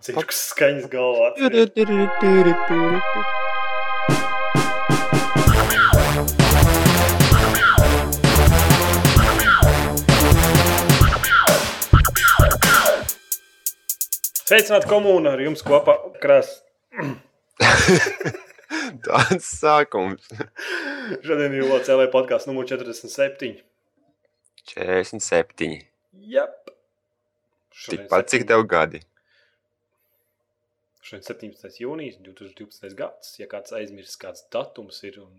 Cirkus skaņas galvā. Sveicināti komūna ar jums kopā krāsas. Tāds sākums. Šodien ir Lotte CLV podkāsts numur 47. 47. Jep. Tikpat cik tev gadi. Šodien 17. jūnijas 2012. gads. Ja kāds aizmirst, kāds datums ir un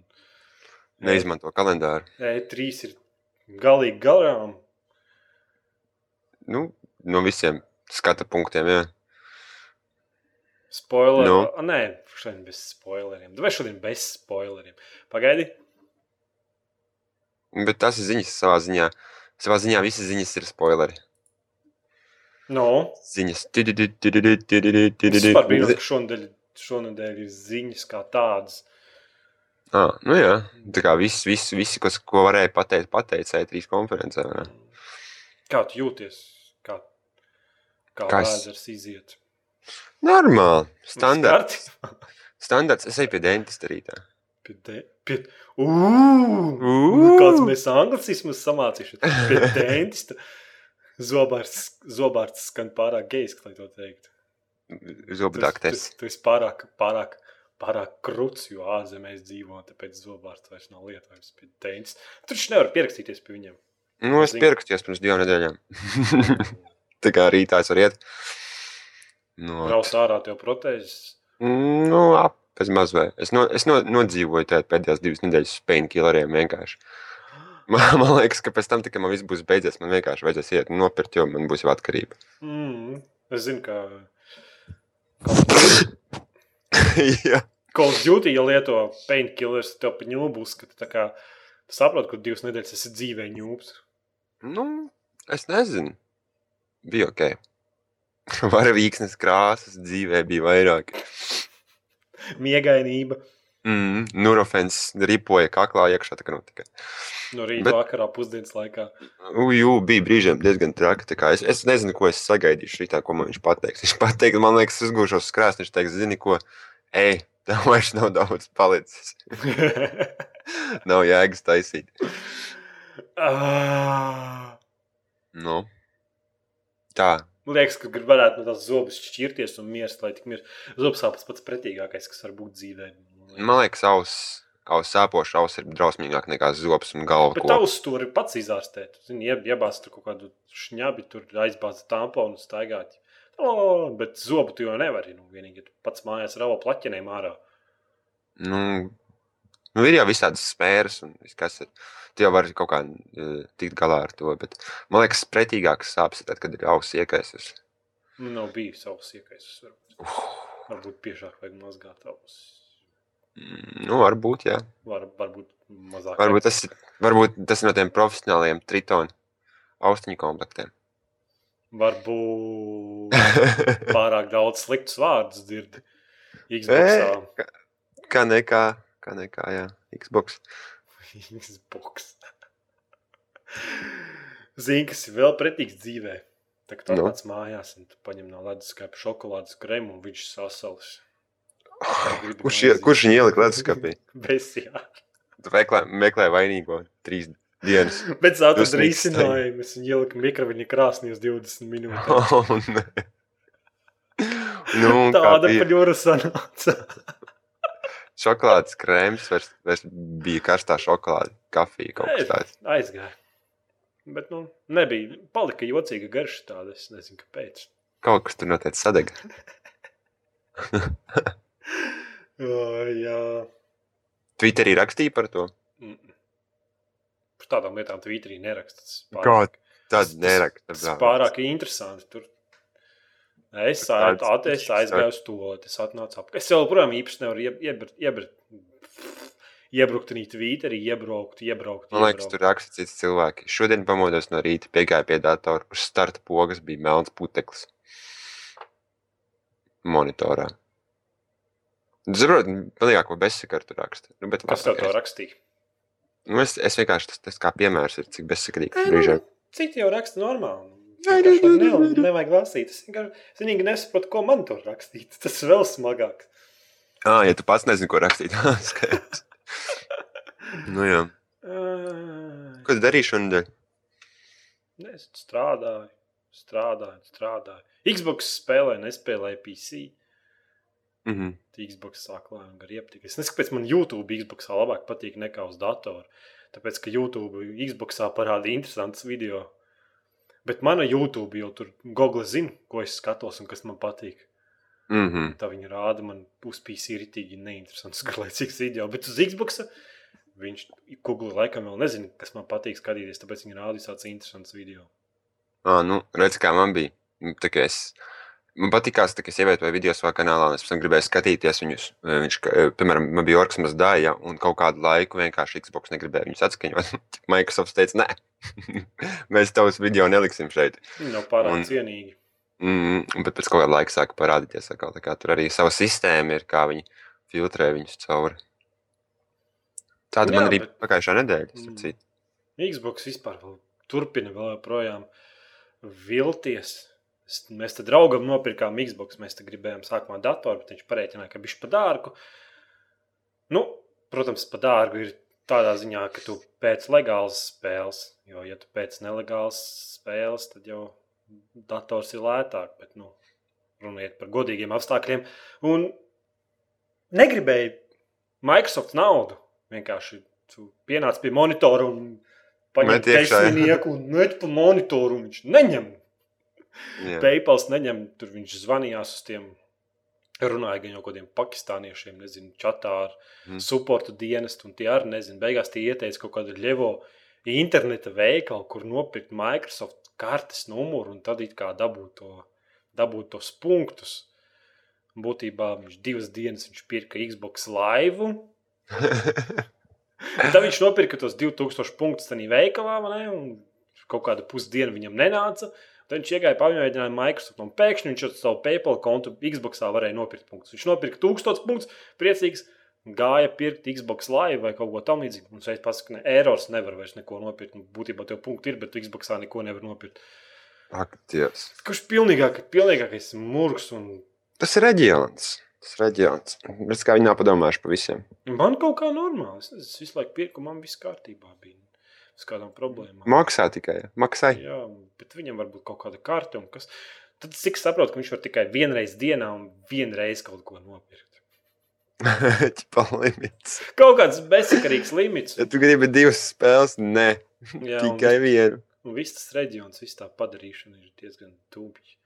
Neizmanto kalendāru. E3 ir galīgi garām. Nu, no visiem skata punktiem, jā. Spoileri. Nu? No. Nē, šodien bez spoileriem. Vai šodien bez spoileriem? Pagaidi. Bet tas ir ziņas savā ziņā. Savā ziņā visas ziņas ir spoileri. No. Ziņas. Vispār brīnos, ka šonadēļ, šonadēļ ir ziņas kā tādas. Ah, nu jā, tā kā viss, viss, viss kas, ko varēja pateikt, pateica E3 konferencē. jā. Kā tu jūties? Kā, kā Kas? vēders iziet? Normāli, standarts. Standarts, es eju pie dentista rītā. Pie de... Pie... Uu! Ū! Kāds mēs anglicismus samācījuši. Pie dentista. Zobārts, zobārts skan pārāk gejski, lai to teiktu. Zobdaktes. Tu, tu, tu esi pārāk, pārāk, pārāk kruts, jo ārzemēs dzīvo, un tāpēc zobārts vairs nav lietojams pie dentista. Tu taču nevar pierakstīties pie viņiem. Nu, es Zini. pierakstījos pirms divām nedēļām. tā kā rītā es varu iet. No, Brauc ārā tev protēzes. nu, ap, pēc maz vai. Es, no, es no, nodzīvoju pēdējās divas nedēļas painkilleriem vienkārši. Man, man liekas, ka pēc tam, kad man viss būs beidzies, man vienkārši vajadzēs iet nopirkt, jo man būs jau atkarība. Mm, es zinu, ka Jā. Call of Duty, ja lieto painkillers, tev pa ņūbu uzskata. Tā kā tu saproti, ka divas nedēļas esi dzīvē ņūbs. Nu, es nezinu. Bija ok. Varavīksnes krāsas dzīvē bija vairāk. Miegainība Mm, Nurofens ripoja kaklā iekšā, tā kā notika. no rīta Bet- vakarā pusdienas laikā. Uju, bija brīžiem diezgan traki. Es, es nezinu, ko es sagaidīšu rītā, ko man viņš pateiks. Viņš pateiks, man liekas, es uzgūšos uz krāsnes. Viņš teiks, zini, ko, ej, tev vairs nav daudz palicis. nav jēgas taisīt. Ah, Nu, tā. Liekas, ka varētu no tās zobus šķirties un mirst, lai tik mirst. Zobsāpes pats pretīgākais, kas var būt dzīvē. Man liekas, auss, auss sāpošs auss ir drausmīgāk nekā zops un galva. Bet tavs tur ir pats izārstēt. Zini, ieb, iebāz tur kaut kādu šņabi, tur aizbāz tamponu un staigāt. O, bet zobu tu jau nevari. Nu, vienīgi tu pats mājās ravo plaķenēm ārā. Nu, nu, ir jau visādas spēras, un kas ir. Tu jau vari kaut kā uh, tikt galā ar to. Bet man liekas, pretīgākas sāpes ir tad, kad ir auss iekaisis. Nu, nav bijis savs iekaisus. Varbūt, varbūt biežāk vajag mazgāt tavus. Mm, Nu, varbūt, jā. Var, varbūt mazāk. Varbūt tas, varbūt tas ir no tiem profesionāliem tritonu austiņu komplektiem. Varbūt pārāk daudz sliktus vārdus dzird. Xbox. kā nekā, kā nekā, jā, Xbox. Xbox. Zini, kas ir vēl pretīgs dzīvē. Tā kā tu Nu? atnāc mājās un tu paņem no leduskapa šokolādes krēmu un viņš sasals. Kurš, ie, kurš viņu ielika leduskapī? Bez jā. Tu meklē, vainīgo trīs dienas. Bet es atradu Dusmīgs risinājumu. Es viņu ieliku mikroviņa krāsnī uz 20 minūtēm. Oh, nē. nu, Tāda paļūra sanāca. Šokolādes krēms vairs, vairs bija karstā šokolāde, kafija kaut kas tāds. Aizgāja. Bet, nu, nebija. Palika jocīga garša tāda. Es nezinu, kāpēc. Kaut kas tur noteikti sadega. O, jā. Twitterī rakstīja par to. Mm. Par tādām lietām Twitterī neraksta. Tas pārāk- Tad tas- neraksta. Tas pārāk interesanti. Tur. Es, Par at, es aizgāju uz to, es atnācu apkārt. Es joprojām īpaši nevaru ie- iebr- iebr- iebraukt arī Twitterī, iebraukt, iebraukt. Man liekas, iebraukt. tur raksta cits cilvēki. Šodien pamodos no rīta, piegāju pie datora. Uz starta pogas bija melns puteklis. Monitorā. Saprotu, pilnībā ko bezsakartu raksta. Nu, bet Kas tev to rakstīja? nu, es, es vienkārši tas, tas kā piemērs ir, cik Nē, tas brīžiem. nu, Citi jau raksta normāli. Vienkārši man ne, nevajag lasīt. Es vienkārši nesaprotu, ko man tur rakstīt. Tas ir vēl smagāk. Ah, ja tu pats nezini, ko rakstīt. Skaidrs. nu, jā. Ko tu darīji šodien? Es strādāju, strādāju, strādāju. Xbox spēlē, nespēlēju PC. Mhm. Xbox sāk lēnām gar ieptikt. Es nezinu, kāpēc man YouTube Xbox labāk patīk nekā uz datora. Tāpēc, ka YouTube Xbox parāda interesants video. Bet mana YouTube jau tur Google zina, ko es skatos un kas man patīk. Mhm. Tā viņa rāda man uz PC ritīgi neinteresants, garlaicīgs video. Bet uz Xbox viņš Google laikam vēl nezina, kas man patīk skatīties, tāpēc viņa rāda visāds interesants video. Ah, nu, redz, kā man bija. Nu, tā kā es, man patīkās, ka es ievietoju video savā kanālā, un es tam gribēju skatīties viņus. Viņš, eh, piemēram, man bija maz dāja, un kaut kādu laiku vienkārši Xbox negribēja viņus atskaņot. Microsoft teica, nē, mēs tavus video neliksim šeit. Viņa nav pārāk Un- cienīga. Mm, bet pēc kāda laika sāka parādīties, tā kā tur arī sava sistēma ir, kā viņi filtrē viņus cauri. Tāda Jā, man arī bet- pagājušā nedēļa. starp Mm. citu. Xbox vispār vēl turpina vēl joprojām vilties. Mēs te draugam nopirkām Xbox. Mēs te gribējām sākumā datoru, bet viņš pareiķināja, ka viņš pa dārgu. Nu, protams, pa dārgu ir tādā ziņā, ka tu pēc legālas spēles, jo, ja tu pēc nelegālas spēles, tad jau dators ir lētāk. Bet, nu, runiet par godīgiem apstākļiem. Un negribēju Microsoft naudu. Vienkārši tu pienāc pie monitora un paņem desmitnieku un met pa monitoru. un Viņš neņem. PayPal neņem, tur viņš zvanījās uz tiem. Runāja gan jau kādiem pakistāniešiem, nezinu, čatā ar mm. supportu dienestu, un tie arī nezinu. Beigās tie ieteica kaut kādu ļevo interneta veikalu, kur nopirkt Microsoft kartes numuru un tad it kā dabūt, to, dabūt tos punktus. Un Būtībā viņš divas dienas viņš pirka Xbox Live. Tad viņš nopirka tos 2000 punktus tajā veikalā, ne? Un kaut kādu pusdienu viņam nenāca. Tad viņš iegāja pamēģināja Microsoft, un pēkšņi viņš ar savu PayPal kontu Xboxā varēja nopirkt punktus. Viņš nopirka 1000 punktus, priecīgs, gāja pirkt Xbox Live vai kaut ko tamlīdzīgu. Un es pasaku, ka ne, erors nevar vairs neko nopirkt. Nu, Būtībā tev punkti ir, bet Xboxā neko nevar nopirkt. Ak, Dievs. Kurš pilnīgāk, pilnīgākais murgs un Tas ir reģions. Tas reģions. Redz, kā viņi nav padomājuši par visiem. man kaut kā normāli. Es, es visu laiku pirku, man viss kārtībā bija. Bez kādām problēmām. Maksā tikai. Maksāj. Jā, bet viņam var būt kaut kāda karte un kas. Tad es saprotu, ka viņš var tikai vienreiz dienā un vienreiz kaut ko nopirkt. Ķipa limits. Kaut kāds bezsakarīgs limits. Ja tu gribi divas spēles, nē, Jā, un, tikai vienu. un viss tas reģions, viss tā padarīšana ir diezgan tumja.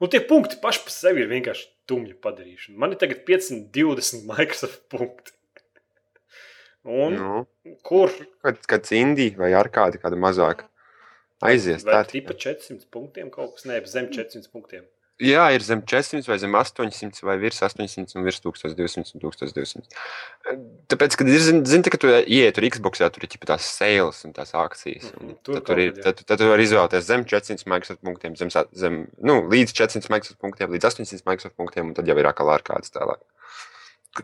Un tie punkti paši par sevi ir vienkārši tumja padarīšana. Man ir tagad 520 Microsoft punkti. Un Nu, kur? kāds, kāds indī vai ar kādu, kādu mazāku. Aizies. Tā, tipa 400 punktiem kaut kas? Nē, zem 400 punktiem. jā, ir zem 400 vai zem 800 vai virs 800 un virs 1200 un 1200. Tāpēc, kad ir, zini, zin, ka tu ieiet tur Xbox, tur ir tās sales un tās akcijas. Un Mhm, tur tad, tur ir, kad, jā. tad, tad tu vari izvēlēties zem 400 Microsoft punktiem, zem, zem nu, līdz 400 Microsoft punktiem, līdz 800 Microsoft punktiem, un tad jau ir atkal ar kādas tālāk.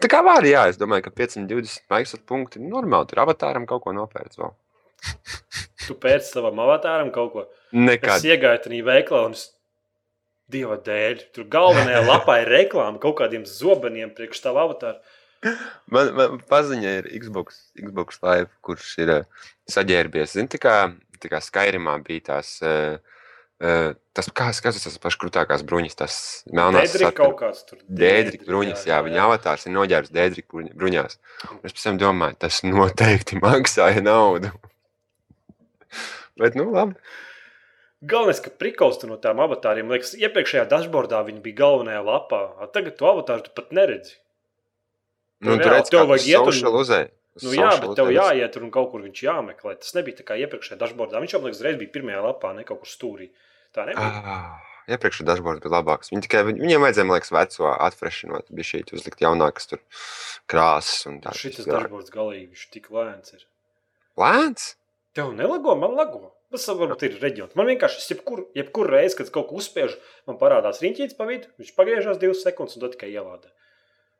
Tā kā var, jā, es domāju, ka 520 Microsoft punkti ir normāli. Tur avatāram kaut ko nopērts vēl. Tu pēc savam avatāram kaut ko. Nekad. Es iegāju tajā veikalā un es dieva dēļ. Tur galvenajā lapā ir reklāma kaut kādiem zobeniem priekš tā avatāra. Man, man paziņa ir Xbox, Xbox Live, kurš ir uh, saģērbies. Zini, tā kā, tā kā Skyrimā bija tās, uh, tas, kā, kas tas pašas krūtākās bruņas, tas melnās Dēdri kaut kāds tur. Dēdrika bruņas, jā, viņa avatārs ir noģērbs dēdrika bruņās. Un Es pēc tam domāju, tas noteikti maksāja naudu. Bet, nu, labi. Galvenais, ka prikals no tām avatāriem, liekas, iepriekšējā dashboardā viņi bija galvenajā lapā. A Tagad to avatāru tu pat neredzi. Nu, Reāli, tur redz, tev vajag iet un- uzē. Nu, jā, bet tev jāiet un kaut kur viņš jāmeklē. Tas nebija tā kā iepriekšējā dashboardā. Viņš jau, man liekas, reiz bija pirmajā lapā, ne kaut kur stūrī. Tā nebija. Ah, iepriekšējā dashboards bija labāks. Viņi tikai, viņiem vajadzēja, man liekas, veco atfrešinot, bija šī uzlikt jaunākas krāsas. Šis dashboards galīgi, viņš tik lēns ir. Lēns? Tev nelago, man lago. Tas varbūt ir reģions. Man vienkārši jebkur, jebkur reizi, kad kaut ko uzspiežu, man parādās riņķītis pa vidu, viņš pagriežās divas sekundes un tad tikai ielādē.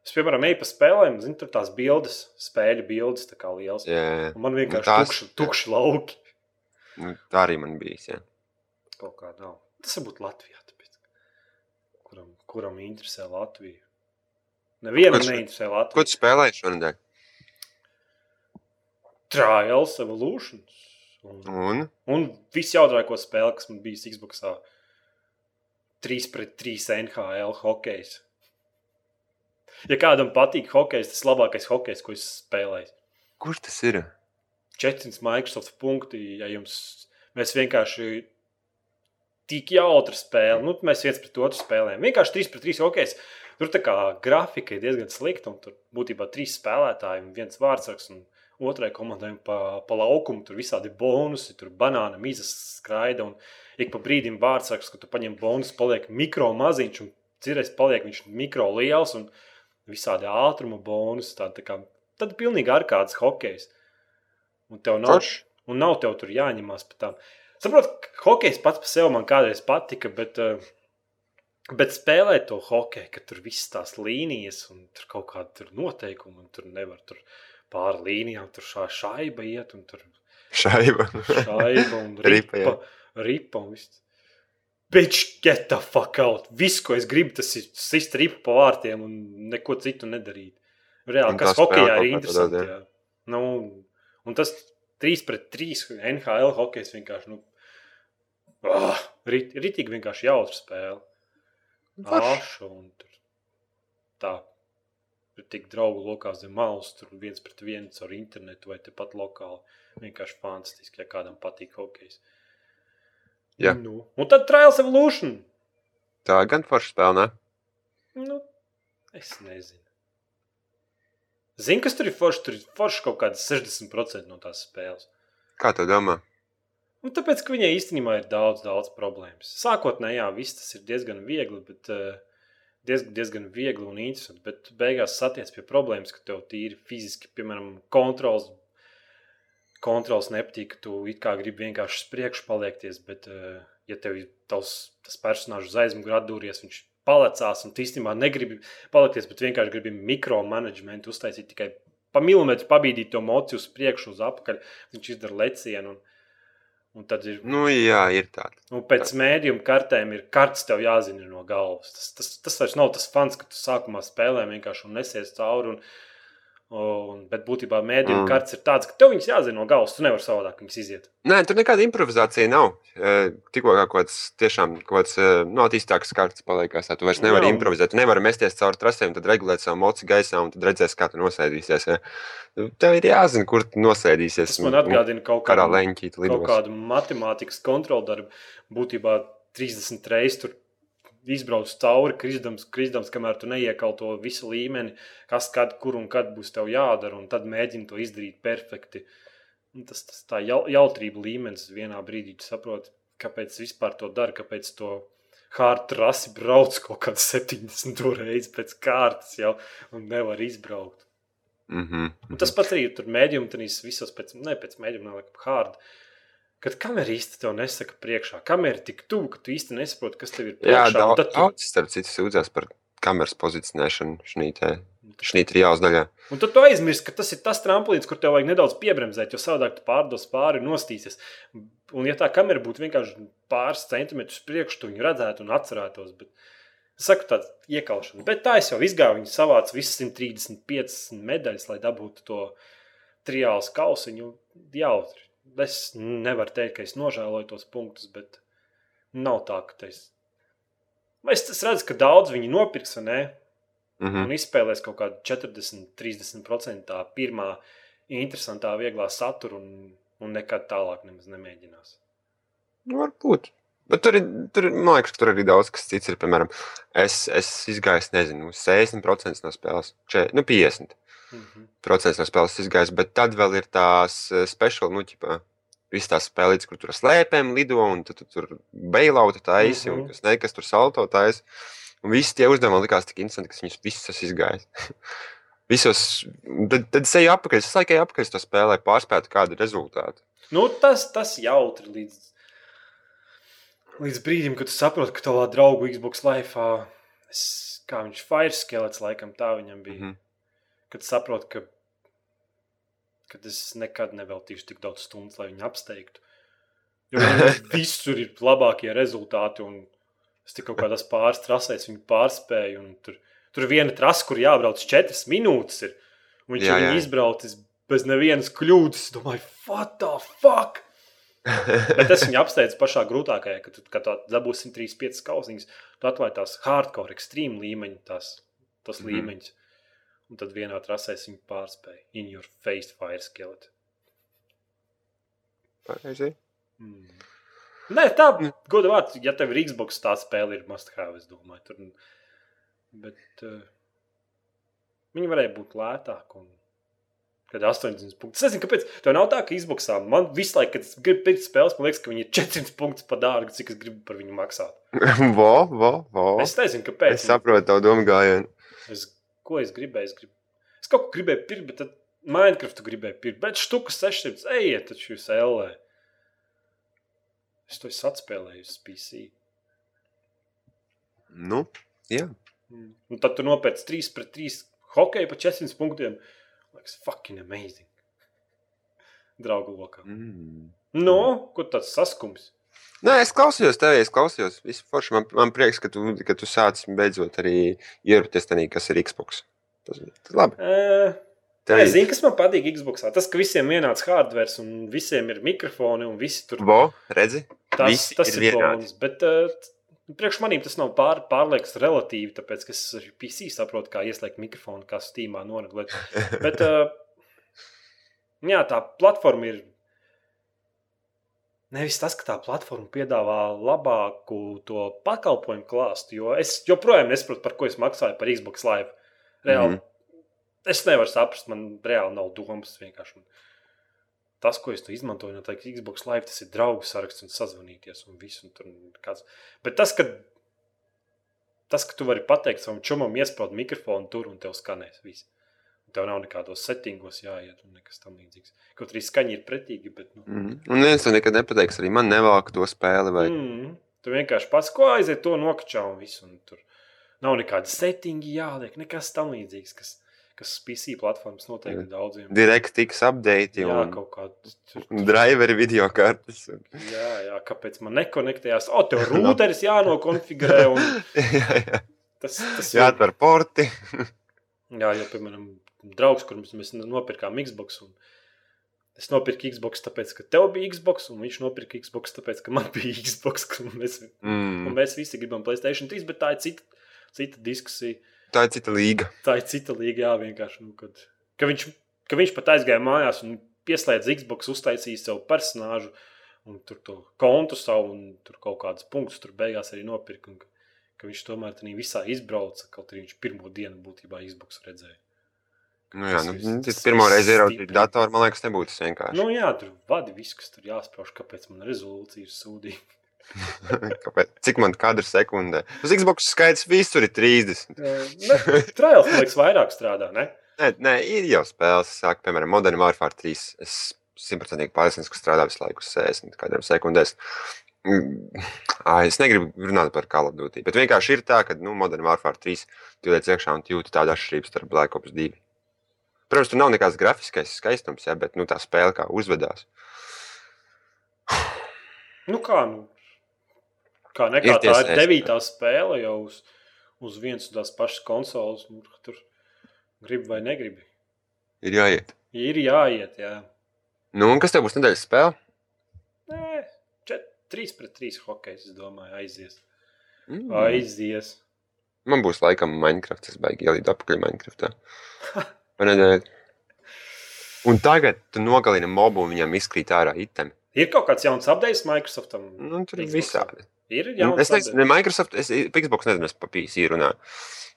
Es, piemēram, eju pa spēlēm, zinu, tur tās bildes, spēļu bildes, tā kā liels. Jā, Un man vienkārši tās- tukši, tukši lauki. nu, tā arī man bija. Jā. Kaut kā nav. Tas var būt Latvijā. Tāpēc. Kuram, kuram interesē Latvija? Nevienam Ko neinteresē Ko Latvija. tu spēlēji šonadēļ? Trials, Evolutions. Un, Un? un visjautrāko spēli, kas man bija Xbox. 3 pret 3 NHL hokejs. Ja kādam patīk hokejs, tas labākais hokejs, ko es spēlēju. Kurš tas ir? 400 Microsoft punkti, ja jums mēs vienkārši tik jautri spēlējam, nu, mēs viens pret otru spēlējam. Vienkārši 3 pret 3 hokejs. Tur tā kā grafika ir diezgan slikta, un tur būtībā trīs spēlētāji un viens vārdsargs. Un otrai komandai pa, pa laukumu tur visādi bonusi, tur banāna mizas skraida. Un ik pa brīdim vārdsargs, ka tu paņem bonus, paliek mikro maziņš, un cirēs paliek viņš mikro liels. Un visādi ātruma bonusi. Tā, tā kā, tad ir pilnīgi ārkārtas hokejs. Un tev nav, Forši. un nav tev tur jāņemās par tām. Saprotu, hokejs pats par sevi man kādreiz patika, bet, eh, bet spēlēt to hokeju, ka tur viss tās līnijas un tur kaut kāda noteikuma, un tur nevar tur pāri līnijām, tur šā šaiba iet, un tur Šaiba. šaiba un Ripa, ripa, ripa un viss. Bitch, get the fuck out. Viss, ko es gribu, tas ir sist ripu pa vārtiem un neko citu nedarīt. Reāli, Un kas kaut ir interesanti. jā. Jā. Nu, un tas 3 pret 3 NHL hokejs vienkārši, nu, ah, rit, ritīgi vienkārši jautri spēle. Aša un tur tā. Tur tik draugu lokā zem malas, tur viens pret vienu caur internetu vai tepat lokāli. Vienkārši fantastiski, ja kādam patīk hokejs. Jā. Nu, un tad Trials Evolution. Tā gan forša spēle, ne? Nu, es nezinu. Zini, kas tur ir forši? Tur ir forši kaut kāds 60% no tās spēles. Kā tu domā? Nu, tāpēc, ka viņai īstenībā ir daudz, daudz problēmas. Sākotnēji, jā, viss tas ir diezgan viegli, bet eh, diezgan, diezgan viegli un interesanti. Bet beigās satiec pie problēmas, ka tev tīri fiziski, piemēram, kontrols, kontrols nepatīk, tu it kā gribi vienkārši uz priekšu paliekties, bet, eh, ja tev ir tavs, tas personāžs uz aizmuguri atdūries, viņš palecās un tu īstenībā negribi palikties, bet vienkārši gribi mikromanagementu uztaisīt tikai pa milimetru pabīdīt to mociju uz priekšu, uz apakaļ. Viņš izdara lecienu. Un, un tad ir Nu, jā, ir tāda. Un pēc mēdījuma kartēm ir kartes, tev jāzina no galvas. Tas, tas, tas vairs nav tas fans, ka tu sākumā spēlē vienkārši un nesies cauri. Un, un, bet būtībā mēdījuma Mm. mm. kartes ir tādas, ka tev viņas jāzina no galvas. Tu nevari savādāk viņas iziet. Nē, tur nekāda improvizācija nav. Eh, Tikko kā kaut kāds tiešām kaut kāds eh, no attīstāks kārtas paliekās, tu vairs nevari Jā. improvizēt. Tu nevari mesties cauri trasēm, tad regulēt savu moci gaisā un tad redzēs, kā tu nosēdīsies. Ja. Nu, Tev ir jāzina, kur tu nosēdīsies. Tas man atgādina kaut kādu, kaut kādu matemātikas kontrolu darbu. Būtībā 30 reizes tur izbrauc cauri, krizdams, krizdams, kamēr tu neiekal to visu līmeni, kas, kad, kur un kad būs tev jādara, un tad mēģini to izdarīt perfekti. Un Tas, tas tā jau, jautrība līmenis vienā brīdī, tu saproti, kāpēc vispār to dara, kāpēc to hard trasi brauc kaut kādā 70 reizes pēc kārtas jau un nevar izbraukt. Mm -hmm. Un tas pats arī tur mēdījumā, tad visos pēc, ne pēc mēdījuma, nelika hard. Kad kamera īsti tev nesaka priekšā, kamera ir tik tuvu, ka tu īsti nesaproti, kas tev ir Jā, priekšā. un daudz, tad tu- daudz starp citu sūdzās par kameras pozicionēšanu šī trijās daļā. Un tad tu aizmirsti, ka tas ir tas tramplīns, kur tev vajag nedaudz piebremzēt, jo savādāk tu pārdos pāri un nostīsies. Un, ja tā kamera būtu vienkārši pāris centimetrus priekšā, tu viņu redzētu un atcerētos. Bet, es saku, tāda iekaušana. Bet tā es jau izgāju. Viņi savāca visas 135 medaļas, lai dabūtu to trijāls kausiņu. Jautri. Es nevaru teikt, ka es nožēloju tos punktus, bet nav tā, ka es. Es, es redzu, ka daudz viņi nopirks, vai ne? Mm -hmm. un izspēlēs kaut kādu 40, 30% tā pirmā interesantā, vieglā satura, un, un nekad tālāk nemaz nemēģinās. Varbūt. Bet tur, ir, tur, man liekas, ka tur arī daudz kas cits ir. Piemēram, es, es izgāju, nezinu, 60% no spēles, če, nu, 50% Mhm. no spēles izgājis, bet tad vēl ir tās eh, speciāli, nu, ķipā, visas tās spēlītas, kur tur slēpēm lido, un tu, tu tur beilauta taisi, un Mhm. kas ne, kas tur salto taisi. Un visi tie uzdevumi likās tik interesanti, ka viņus visus esmu izgājis. Visos, tad, tad es eju apakaļ, es laikai apakaļ to spēlē, pārspētu kādu rezultātu. Nu, tas, tas jautri līdz, līdz brīdim, kad tu saproti, ka tavā draugu Xbox Live, es, kā viņš Fire Skelets, laikam tā viņam bija. Mhm. Kad saproti, ka, kad es nekad neveltīšu tik daudz stundu, lai viņu apsteigtu. Jo visur ir labākie rezultāti. Un es tikai kaut kādās pāris trasēs viņu pārspēju. un Tur, tur viena trasa, kur jābrauc četras minūtes, ir. un Viņš Jā, ir jā. viņu izbraucis bez nevienas kļūdas. Es domāju, what the fuck? Bet es viņu apsteidzu pašā grūtākajā, kad kad tu dabūsi 135 kausiņas. Tu atklāji tās hardcore, ekstrēma līmeņa, tās, tos mm. -hmm. līmeņus. Un tad vienā trasē viņu pārspēju. In your face, fire skeleton. Pareizi. Mm. Nē, tā, godā vārds, ja tev ir Xbox, tā spēle ir must have, es domāju. Tur, bet uh, viņi varēja būt lētāki. Un, kad 80 punktus. Es nezinu, kāpēc. Tev nav tā, ka Xboxā man visu laiku, kad es gribu pirkt spēles, man liekas, ka viņi ir 400 punktus par dārgu, cik es gribu par viņu maksāt. Vo, vo, vo. Es nezinu, kāpēc. Es saprotu tavu domu gājienu. Es, ko es gribēju? Es, grib... es kaut ko gribēju pirkt, bet tad Minecraftu gribēju pirkt. Bet štuka 600, ejiet, taču jūs LE. Es to esmu atspēlējis PC. Nu, jā. Mm. Un tad tu nopērci 3 pret 3 hokeju pa 400 punktiem. Liekas, fucking amazing. Draugu lokā. Mm. No, ko tāds saskums? Nē, es klausījos tevi, es klausījos. Forši man, man prieks, ka tu, ka tu sāc beidzot arī ierūpties tajā, kas ir Xbox. Tas ir labi. Uh, Tev es zinu, kas man patīk Xbox. Tas, ka visiem vienāds hardware un visiem ir mikrofoni un visi tur Vo, redzi? Tas, Visi tas ir ir bonus. Bet uh, priekš manīm tas nav pār, pārliekas relatīvi, tāpēc es PC saprotu, kā ieslēgt mikrofonu, kā Steamā noregulēt. Bet uh, jā, tā platforma ir. Nevis tas, ka tā platforma piedāvā labāku to pakalpojumu klāstu, jo es joprojām nesaprotu, par ko es maksāju par Xbox Live. Reāli, mm. -hmm. Es nevaru saprast, man reāli nav domas. Vienkārši. Tas, ko es tu izmantoju, no tā Xbox Live, tas ir draugu saraksts un sazvanīties un viss. Un tur kāds... Bet tas, ka, tas, ka tu vari pateikt savam čomam, iesprāst mikrofonu tur un tev skanēs viss. Tev nav nekādos settingos jāiet un nekas tam līdzīgs. Kaut arī skaņa ir pretīga, bet. Nu, Mm. Un viens to nekad nepateiks, arī man nevāk to spēli. Vai... mm, tu vienkārši pats ko aiziet, to nokačā un viss. Un tur nav nekāda settingi jāliek, nekas tam līdzīgs, kas, kas PC platformas noteikti daudziem. DirectX update Jā, un kaut kāda. driveri video kartes. Un... Jā, jā, kāpēc man nekonektējās? O, tev rūteris jānokonfigurē. Un jā, jā. tas, tas Jāatver porti. Jā, jo, piemēram, draugs, kur mēs, nopirkām Xbox. Un es nopirku Xbox, tāpēc, ka tev bija Xbox, un viņš nopirka Xbox, tāpēc, ka man bija Xbox. un Mēs, un Mm. mēs visi gribam Playstation 3, bet tā ir cita, cita diskusija. Tā ir cita līga. Tā ir cita līga, jā, vienkārši. Nu, kad, ka, viņš, ka viņš pat aizgāja mājās un pieslēdz Xbox, uztaisīja savu personāžu, un tur to kontu savu, un tur kaut kādus punktus tur beigās arī nopirka. Un, ka, ka viņš tomēr tādā visā izbrauca, kaut arī viņš pirmo dienu būtībā Xbox redzēja. Nu, jā, nu, tas pirmo reizi ieraudzīt datoru, man liekas, nebūtu tas vienkārši. Nu, jā, tur vadi viss, kas tur jāsprāž, kāpēc man rezolūcija ir sūdīga. Kāpēc? Cik man kadra sekundē? Uz Xbox skaits visur ir 30. Trials, man liekas, vairāk strādā, ne? Nē, nē ir jau spēles, sāk, piemēram, Modern Warfare 3. Es simtprocentīgi pārliecināts, ka strādā visu laiku uz 60 kādiem sekundēs. Mm, ā, Es negribu runāt par Call of Duty, bet vienkārši ir tā, ka nu, Modern Warfare 3 tu liec iekšā un jūti tādu atšķirību starp Black Ops 2. Protams, tur nav nekāds grafiskais skaistums, ja, bet nu, tā spēle kā uzvedās. Nu, kā, nu, kā nekā Ir tā ir devītā spēle jau uz, uz vienas un tās pašas konsoles. Nu, tur gribi vai negribi. Ir jāiet. Ir jāiet, jā. Nu, un kas tev būs nedēļas spēle? Nē, 3 pret 3 hokejs, es domāju, aizies. Mm. Aizies. Man būs laikam Minecraft, es baigi ielīdu apakaļ Minecraftā. Un tagad tu nogalini mobu un viņam izkrīt ārā itemi. Ir kaut kāds jauns updates Microsoftam. Nu, tur ir visādi. Ir jauns es nezinu, ne Microsoft, es Xbox nezinu, es pa PC runāju.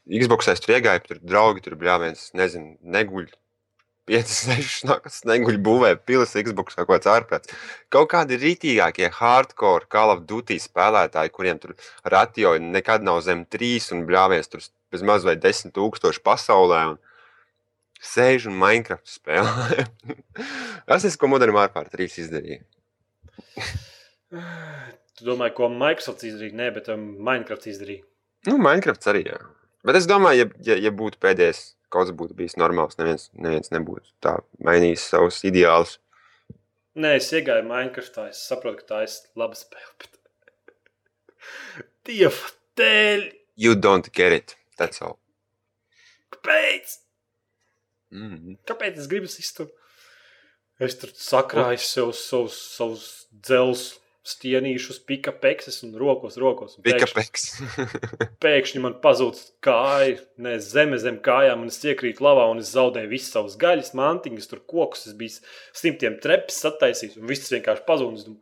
Xbox es tur iegāju, tur draugi, tur bija viens, nezinu, neguļ. 5, 6 naktas neguļ būvē pilis Xbox kaut kāds ārprāts. Kaut kādi rītīgākie hardcore Call of Duty spēlētāji, kuriem tur ratio nekad nav zem 3 un bļāvies tur bez maz vai 10 tūkstoši pasaulē. Un sēž un Minecraft spēlē. Tas ir, ko Modern Warfare 3 izdarīja. Tu domā, ko Microsoft izdarīja? Nē, bet um, Minecraft izdarīja. Nu, Minecraft arī. Jā. Bet es domāju, ja, ja, ja būtu pēdējais, kaut kas būtu bijis normāls, neviens, neviens nebūtu tā mainījis savus ideālus. Nē, es iegāju Minecraftā. Es saprotu, ka tā ir laba spēle. Bet... Dieva dēļ! You don't get it. That's all. Kāpēc? Mm. Kāpēc es gribu izturēt? Es tur sakrāju sev savus, savus dzelzs stienīšus, pikapekses un rokos, rokos. Un pēkšņi, Pikapeks. pēkšņi man pazūd kāja, ne zeme zem kājām, un es iekrītu lavā, un es zaudēju visas savas gaļas, mantiņas, tur kokus. Es biju simtiem trepes sataisījis, un viss vienkārši pazūd.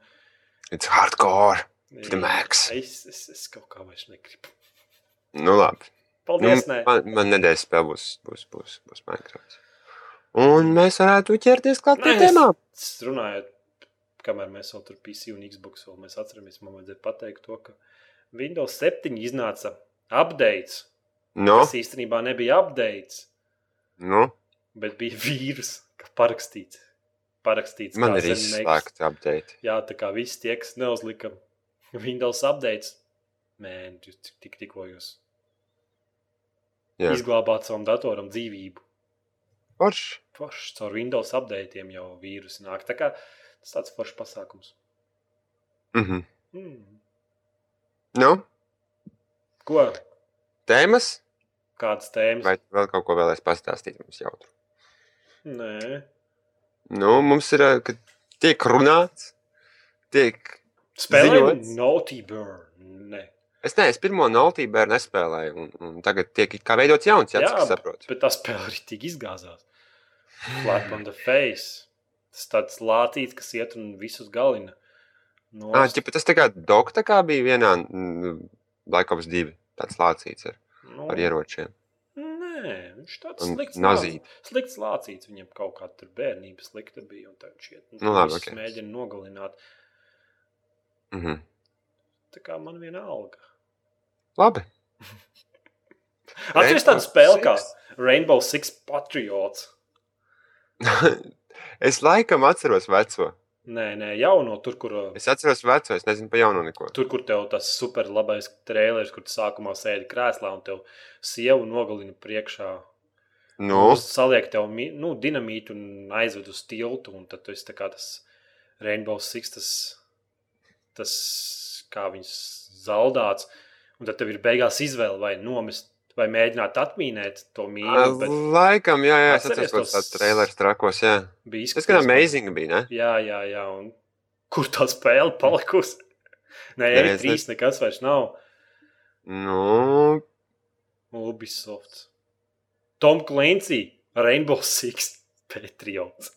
It's hardcore. "Nē, the max." Es, es, es kaut kā vairs negribu. Nu, labi. Nu, Paldies, nē. man, man nedēļas spēle būs, būs, būs, būs Minecraft. Un mēs varētu ķerties klāt pie tēmām. Es runāju, kamēr mēs vēl tur PC un Xbox vēl mēs atceramies, man vajadzēja pateikt to, ka Windows 7 iznāca updates. Nu, Tas īstenībā nebija updates, nu, bet bija vīrus, kas parakstīts. parakstīts man ir izslēgts update. Jā, tā kā viss tie, kas neuzlika Windows updates, tik, tik, tikko jūs Jā. izglābāt savam datoram dzīvību. Forši. Forši caur Windows updatiem jau vīrusi nāk. Tā kā tas tāds foršs pasākums. Mhm. Mm. Nu, Ko? tēmas? Kādas tēmas? Vai vēl kaut ko vēlēs pastāstīt mums jautru? Nē, Nu, mums ir, ka tiek runāts, tiek spēlējot Ziņots. Naughty Burn. Nē. Es neesmu pirmo Naltībēru nespēlēju, un, un tagad tiek kā veidots jauns, jā, Jā, cik es saprotu. Bet tā spēle arī tik izgāzās. Flat on the face. Tas tāds lācīts, kas iet un visus galina. No, Ā, ķipa, tas tā kā dok, tā kā bija vienā mm, Black Ops 2, tāds lācīts ar, nu, ar ieročiem. Nē, viņš tāds slikts. nazīt. Slikts lācīts. Viņam kaut kā tur bērnība slikta bija. Un tagad šie Nu, labi, visus ok. mēģina nogalināt. Mhm. Tā kā man viena alga. Labi. Atceries tādu spēli kā Rainbow Six Patriots. es laikam atceros veco. Nē, nē, jauno tur, kur. Es atceros veco, es nezinu par jauno neko. Tur, kur tev tas super labais trēlers, kur tu sākumā sēdi krēslā un tev sievu nogalina priekšā. Nu, Un Saliek tev nu, dinamītu un aizved uz tiltu. Un tad tu esi tas Rainbow Six, tas, tas kā viņas zaldāts. Un tad tev ir beigās izvēle vai nomest, vai mēģināt atmīnēt to mīlu. Bet laikam, jā, jā, es atceros, ka tos- tas trailers trakos, jā. bija Tas, kad izskatījies, amazing bija, ne? Jā, jā, jā. Un kur tā spēle palikusi? Nē, arī trīs nekas vairs nav. Nu, Ubisoft. Tom Clancy, Rainbow Six, Patriots.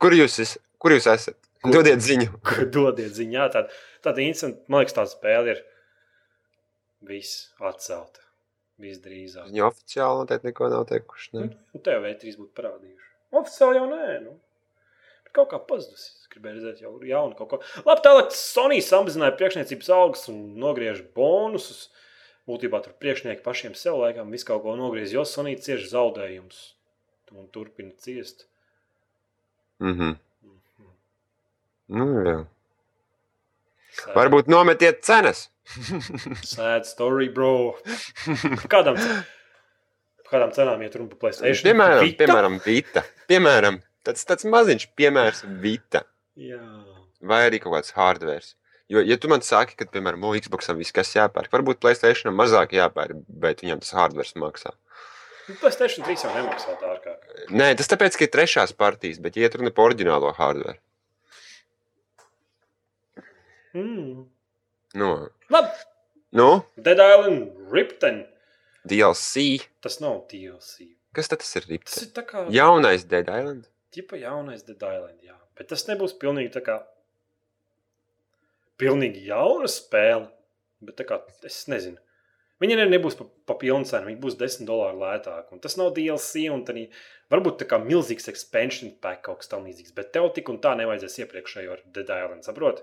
kur jūs, es, kur jūs esat? Kur? Dodiet ziņu. Dodiet ziņā, jā, tāda, tāda incidenta, man liekas, tā spēle ir viss atcelta. Visdrīzāk. Viņa oficiāli noteikti neko nav teikuši. Ne? Nu, tev V3 būtu parādījuši. Oficiāli jau nē. Nu. Bet kaut kā pazudusi. Es gribēju redzēt, jau jaunu kaut ko. Labi, tālāk Sony samazināja priekšniecības algas un nogriež bonusus. Būtībā tur priekšnieki pašiem sev laikam visu kaut ko nogriez, jo Sony cieš zaudējumus un turpina ciest. Mhm. Mhm. Nu, jā. Sad- Varbūt nometiet cenas. Sad story, bro. Kādam, kādām cenām iet runa par PlayStation? Piemēram, Vita? piemēram, Vita. Piemēram, tāds, tāds maziņš piemērs Vita. Jā. Vai arī kaut kāds hardware. Jo, ja tu man saki, ka, piemēram, no Xbox viss kas jāpērk, varbūt Playstation mazāk jāpērk, bet viņam tas hardware maksā. Nu, PlayStation 3 jau nemaksā dārgāk. Nē, tas tāpēc, ka ir trešās partijas, bet iet runa par oriģinālo hardware. Mm. Nu, Labi, nu Dead Island Ripten. DLC. Tas nav DLC. Kas tad tas ir? Tas Ripte? ir tā kā Jaunais Dead Island. ģipa jaunais Dead Island. Jā. Bet tas nebūs pilnīgi tā kā. Pilnīgi jauna spēle. Bet tā kā es nezinu. Viņa ne- nebūs pa, pa pilnu cenu, viņa būs 10 dolāru lētāka. Tas nav DLC, un tā varbūt tā kā milzīgs expansion pack kaut kas tamlīdzīgs. Bet tev tik un tā nevajadzēs iepriekšējo ar Dead Island. Saproti?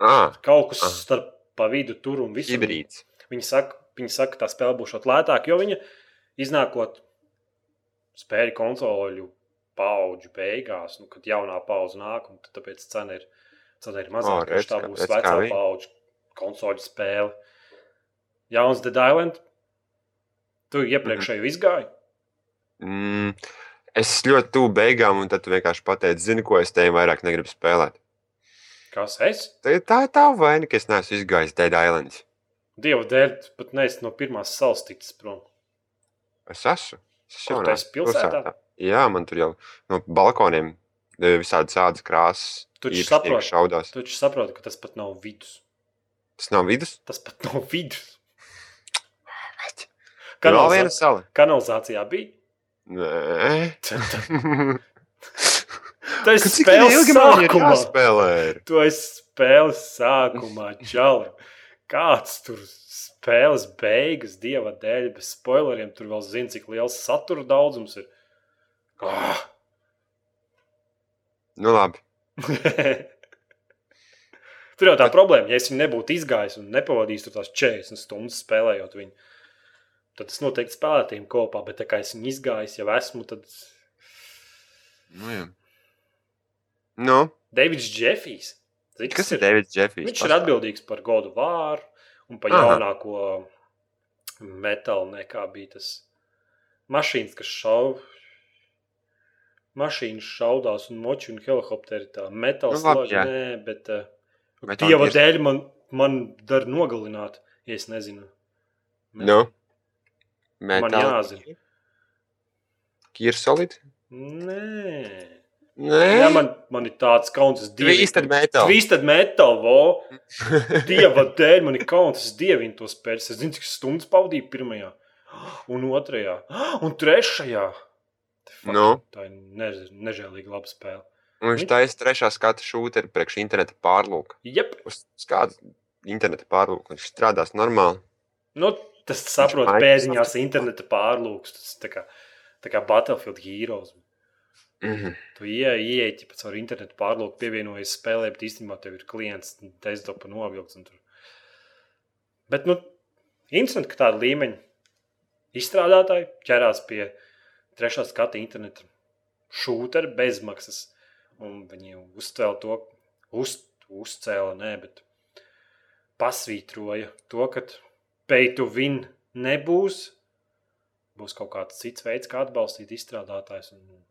Ah, Kaut kas Ah. starp pa vidu tur un visu. hibrīds. Viņi saka, viņi saka, ka tā spēle būs lētāka, jo viņa iznākot spēļu konsoļu paudžu beigās, nu, kad jaunā paudze nāk, un tāpēc cena ir, cena ir mazāka. Oh, tā būs redz, vecā paudžu konsoļu spēle. Jauns Dead Island. Tu iepriekšēju izgāji. Mm, Es ļoti tuvu beigām, un tad tu vienkārši pateici, zini, ko es tevi vairāk negribu spēlēt. Kas es? Tā, tā ir tā vaina, ka es neesmu izgājis Dead Island. Dieva dēļ, pat neesi no pirmās salas ticis prom. Es esmu. Es esmu jaunā esi pilsētā? Jā, man tur jau no balkoniem e, visādi sādas krāsas. Tu taču īpašnieki saproti. šaudās. Tu taču saproti, ka tas pat nav vidus. Tas nav vidus. Tas pat nav vidus. Tur vēl viena Kanalizā... sala. Kanalizācijā bija. Nē. Tas ir spēles sākumā. jāspēlē? ir? Tu esi spēles sākumā, čalim. Kāds tur spēles beigas, dieva dēļ, bez spoileriem. Tur vēl zina, cik liels satura daudzums ir. Ah. Nu, labi. tur jau tā problēma, ja es viņu nebūtu izgājis un nepavadījis tur tās 40 stundas spēlējot viņu, tad es noteikti spēlētu viņu kopā. Bet tā kā es viņu izgājis, jau esmu, tad Nu, jā. Nu, Davids Jeffijs. Zini, kas ir Davids Jeffijs? Viņš ir atbildīgs par godu vāru un par Aha. jaunāko metālu, nekā bija tas mašīnas, kas šauj. Mašīnas šaudās un moči un helikopteri tā metāls. Nu, labi, nē, bet uh, dieva Gears. dēļ man, man dar nogalināt, ja es nezinu. Nu, Man Metal jāzina. Gear Solid? Nē. Nē, Jā, man, man ir tāds kauns, es Twisted Metal. Twisted metal, vo. Dieva dēļ man ir kauns, es dievinu to spēli. Es zinu, cik stundas pavadīju pirmajā, un otrajā, un trešajā. Fuck, Nu? Tā ir než- nežēlīga laba spēle. Un viņš taisa trešā skata šūteri priekš interneta pārlūka. Jep, Uz kādu interneta pārlūku viņš strādās normāli. nu, tas saprot pēdiņās interneta pārlūks. Tas tā kā, tā kā Battlefield Heroes. Mhm. Tu ieej, ieej pēc tam internetu pārlūku, pievienojies spēlē, bet īstenībā tev ir klients, desktop novilkts. Bet, nu, interesanti, ka tāda līmeņa izstrādātāji ķerās pie trešā skata interneta šūteru bezmaksas. Un viņi uzcēla to, uz, uzcēla, nē, bet pasvītroja to, ka pay to win nebūs. Būs kaut kāds cits veids, kā atbalstīt izstrādātājus. Un,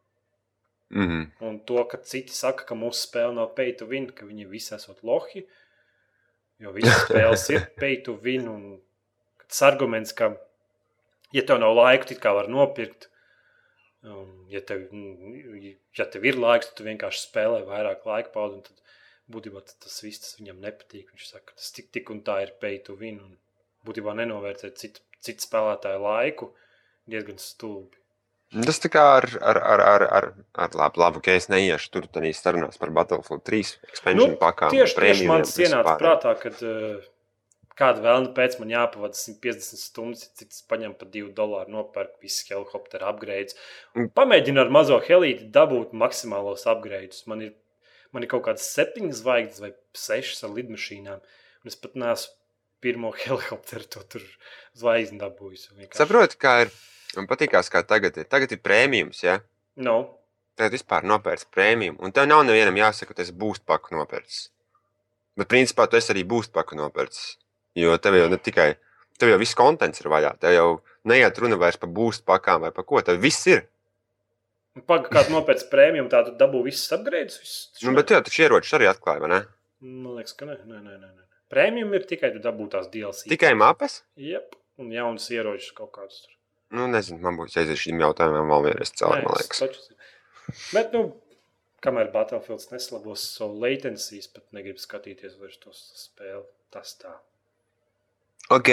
Mhm. Un to, ka citi saka, ka mūsu spēle nav pay to win, ka viņi visi esat lohi. Jo visas spēles ir pay to win. Un tas arguments, ka, ja tev nav laika, tad kā var nopirkt. Um, ja, tev, mm, ja tev ir laiks, tad tu vienkārši spēlē vairāk laika pavadi. un Tad būtībā tas- viss tas viņam nepatīk. Viņš saka, ka tas tik, tik un tā ir pay to win. Un būtībā nenovērtēt citu, citu spēlētāju laiku diezgan stulbi. Tas tā kā ar, ar, ar, ar, ar, ar labu, labu, ka es neiešu tur arī sarunās par Battlefield 3 expansion Nu, pakām. Tieši, prēmijiem man tas ienāca prātā, kad uh, kāda vēlna pēc man jāpavada 150 stundas, cits paņem par 2 dolāru, nopērk visu helikopteru upgrades. Pamēģinu ar mazo helīti dabūt maksimālos upgrades. Man ir, man ir kaut kādas septiņas zvaigznes vai sešas ar lidmašīnām, un es pat neesmu pirmo helikopteru to tur zvaigzni dabūjis. Saprotu, kā ir. Man patīkās, kā tagad ir. Tagad ir prēmijums, ja? No. Tagad vispār nopērts prēmiju. Un tev nav nevienam jāsaka, ka tas būs paku nopērts. Bet, principā, tu esi arī būs paku nopērts. Jo tev jau ne tikai, tev jau viss kontents ir vaļā. Tev jau neiet runa vairs par būs pakām vai par ko. Tev viss ir. Pagaidām, kāda nopērts prēmiju, tā tad dabū visas upgrades. Viss, Nu, bet tev taču ieročus arī atklāja, vai ne? Man liekas, ka nē, nē, nē. nē. Prēmijam ir tikai tu dabū tās DLC. Tikai mapes? Jep, un jaunas ieročus kaut kādus tur. Nu, nezinu, man būs jāiziet šim jautājumam vēl vienreiz cauri, man liekas. taču. Bet, nu, kamēr Battlefields neslabos savu latencijas, pat negribu skatīties vairs to spēli. Tas tā. Ok.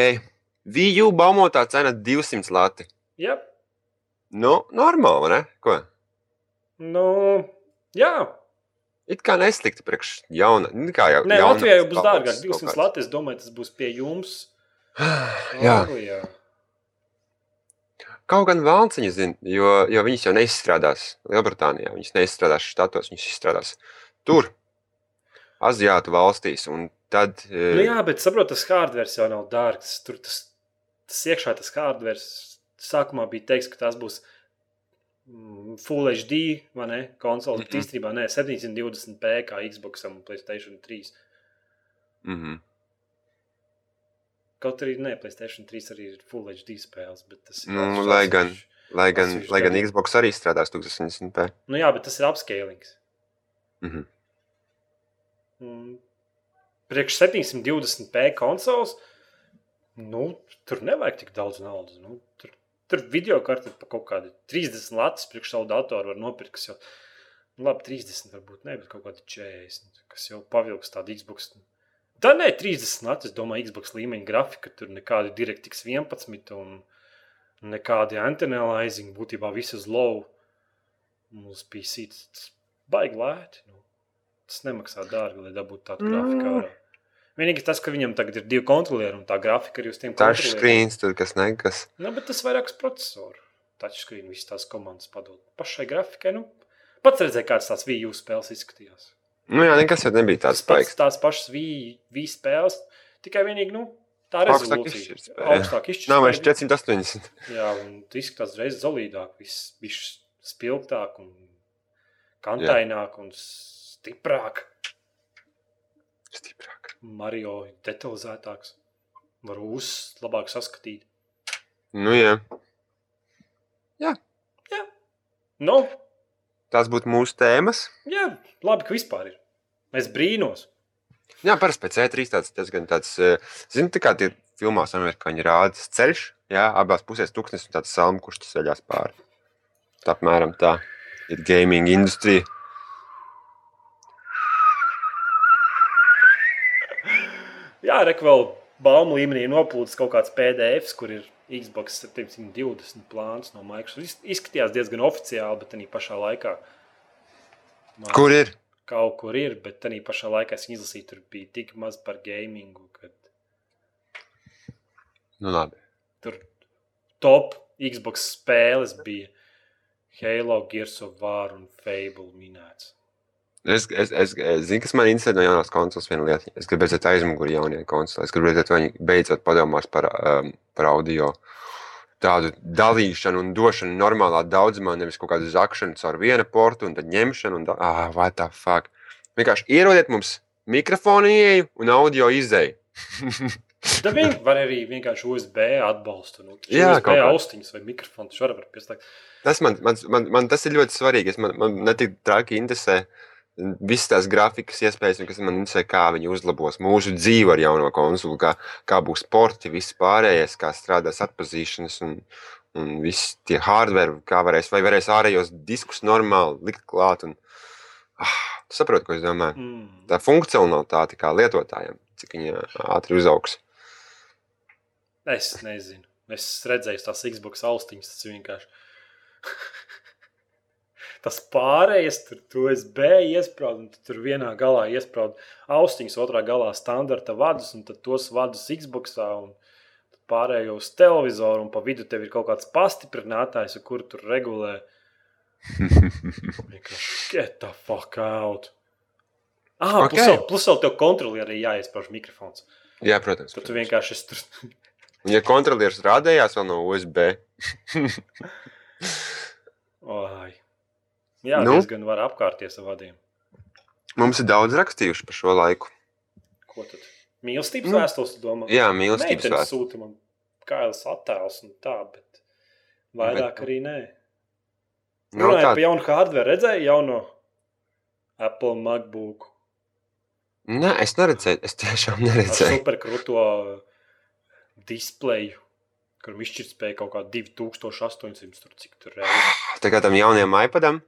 VU baumotā cena 200 lati. Jā, Nu, normāli, ne? Ko? nu, jā. It kā neslikti priekš jauna. nu, Kā jau, Nē, jaunās Latvijā jau būs dārgāk. kaut 200 kāds. lati, es domāju, tas būs pie jums. Jā. Anglijā. Kaut gan viņa zina, jo, jo viņas jau neizstrādās Lielbritānijā. Viņas neizstrādās štatos, viņas izstrādās tur, Aziātu valstīs. Un tad, Nu, jā, bet saprotu, tas hardware jau nav dārgs. Tur tas, tas iekšā tas hardware sākumā bija teiks, ka tas būs mm, Full HD vai ne? Konsole, bet Mhm. īstenībā nē, 720p kā Xbox un Playstation 3. mm -hmm. Kaut arī nē, Playstation 3 arī ir Full HD spēles, bet tas ir. Nu, lai gan-. Lai gan, lai gan. Xbox arī strādās 1080p. Nu jā, bet tas ir upscalings. Mhm. Mm. Priekš 720p konsoles, nu, tur nevajag tik daudz naudas. Nu, tur, tur video karte par kaut kādu 30 latus priekš savu datoru var nopirkt, kas jau, nu, labi, 30 varbūt ne, bet kaut kādi 40, kas jau pavilks tādu Xbox. Tā nē, 30 latus, es domāju, Xbox līmeņa grafika, tur nekādi DirectX 11 un nekādi antenalizing, būtībā viss uz low. Uz PC tas baigi lēti. Nu. Tas nemaksā dārgi, lai dabūtu tādu grafiku. Mm. ārā. Vienīgi tas, ka viņam tagad ir divi kontrolieri un tā grafika arī uz tiem Touchscreens, tur kas nekas. Nu, bet tas vairāks procesoru. Touchscreen visas tās komandas padod. Pašai grafikai, nu, pats redzēja, kādas tās VU spēles izskatījās. Nu jā, nekas jau nebija tāds spēks. tās pašas VU spēles, tikai vienīgi, nu, tā rezolūcija. Augstāk izšķirtspēja. Nav vairs 480. Jā, un tas izskatās reizes zelīdāk, viss bija spilgtāk, un kantaināk un stiprāk. Stiprāk. Mario detalizētāks, var uz labāk saskatīt. Nu jā, Nu, tās būtu mūsu tēmas. jā, labi, ka vispār ir. Es brīnos. Jā, parasti pēc E3 tāds diezgan tāds, eh, zini, tā kā tie filmās amerikāņi rāda ceļš, jā, abās pusēs tūkstnes un tāds salmu, kurš tas ceļās pāri. Tā apmēram tā ir gaming industrija. Jā, rek vēl baumu līmenī noplūcis kaut kāds PDF, kur ir Xbox 720 plāns no Microsoft. Iz- Izskatījās diezgan oficiāli, bet arī pašā laikā. man Kur ir? Kaut kur ir, bet tā pašā laikā es izlasīju, tur bija tik maz par gamingu, ka Nu labi. tur top Xbox spēles bija Halo, Gears of War un Fable minēts. Es, es, es, es zinu, kas man interesē no jaunās konsoles. Viena lieta, es gribu redzēt aizmuguri jaunajai konsolei. Es gribu redzēt, vai viņi beidzot padomās par, um, par audio. Tādu dalīšanu un došanu normālā daudzumā, nevis kaut kādu zakšanu caur vienu portu un tad ņemšanu. Un da... ah, what the fuck. Vienkārši ierodiet mums mikrofonu ieeju un audio izēju. Tad viņi var arī vienkārši USB atbalstu. Nu, Jā, kā. austiņas vai mikrofonu. Tas man, man, man, man tas ir ļoti svarīgi. Es, man, man ne tik traki interesē visas tās grafikas iespējas, un kas man interesē, kā viņi uzlabos mūsu dzīvi ar jauno konsoli, kā, kā būs sporti, viss pārējais, kā strādās atpazīšanas un, un viss tie hardware, kā varēs, vai varēs ārējos diskus normāli likt klāt. Un, ah, tu saproti, ko es domāju? Mm. Tā funkcionalitāte kā lietotājiem, cik viņa ātri uzaugs. Es nezinu. Es redzēju tās Xbox austiņas, tas vienkārši. tas pārējais, tur tu USB iesprāst, un tu tur vienā galā iesprāst austiņas, otrā galā standarta vadus, un tad tos vadus Xboxā. Un Pārējo uz televizoru, un pa vidu tev ir kaut kāds pastiprinātājs, ar kuru tur regulē. Vienkārši get the fuck out. Ah, Ok. plus, vēl, plus vēl tev kontrolieri jāiesprāž mikrofons. Jā, protams. Tad tu protams. vienkārši esi tur. Ja kontrolieris rādījās vēl no USB, Oi. Jā, Nu? nu? diezgan var apkārties ar vadiem. mums ir daudz rakstījuši par šo laiku. Ko tad? Mīlestības Nu, nu, vēstules, domā. Jā, mīlestības Meitenes vēstule. sūta man kājas attēls un tā, bet vairāk Bet- arī nē. Nav Runājot tā, par jaunu hardware, redzēju jauno Apple MacBook. Nē, es neredzēju, es tiešām Ar neredzēju. superkrūto displeju, kur izšķirtspēja kaut kā 2800, tur cik tur reizes. Tā kā tam jaunajam iPadam,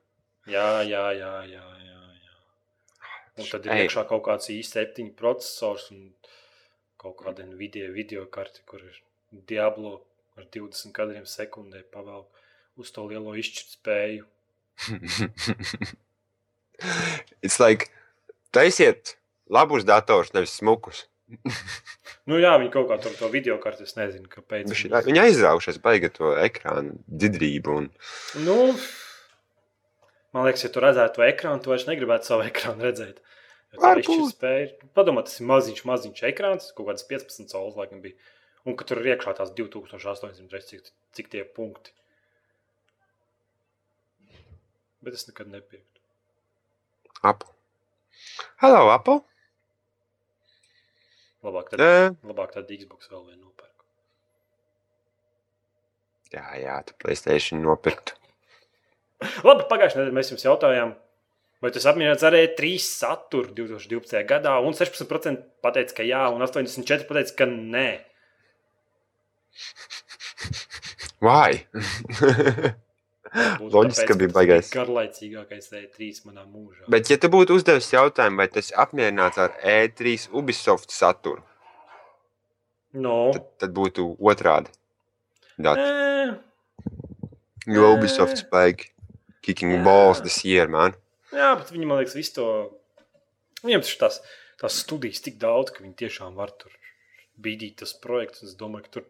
Jā, jā, jā, jā. jā, jā. Un tad ir Ej. iekšā kaut kāds i7 processors un kaut kāda Nvidia video karte, kur ir Diablo ar 20 kadriem sekundē pavēl uz to lielo izšķirtspēju. it's like, taisiet labus dators, nevis smukus. Nu jā, viņi kaut kā tur to video karti, es nezinu, kāpēc. Viņš- viņi- aizraujušies, baiga to ekrānu dzidrību. Un... Nu, man liekas, ja tu redzētu to ekrānu, tu vairs negribētu savu ekrānu redzēt. Padomā, tas ir maziņš, maziņš ekrāns, kaut kāds 15 solis, laikam bija. Un ka tur ir iekšā tās 2800 reizes, cik, cik tie punkti. Bet es nekad nepiekrītu. Apple. Hello, Apple. Labāk tad, Uh, labāk tad Xbox vēl vienu nopērku. Jā, jā, tu Playstation nopirktu. Labi, pagājušajā nedēļā mēs jums jautājām, vai tas apmierināts ar E3 saturu 2012. gadā, un 16% pateica, ka jā, un 84% pateica, ka nē. Vai? Loģiski, ka bija tas baigais. Garlaicīgākais E3 manā mūžā. Bet, ja tu būtu uzdevis jautājumu, vai tas apmierināts ar E3 Ubisoft saturu, no. tad, tad būtu otrādi. Dat, Nē, jo. Ubisoft spēja kicking balls this year, man. jā, bet viņi man liekas, visu to. Viņam tas tās, tās studijas tik daudz, ka viņi tiešām var tur bīdīt tas projekts. Es domāju, ka tur,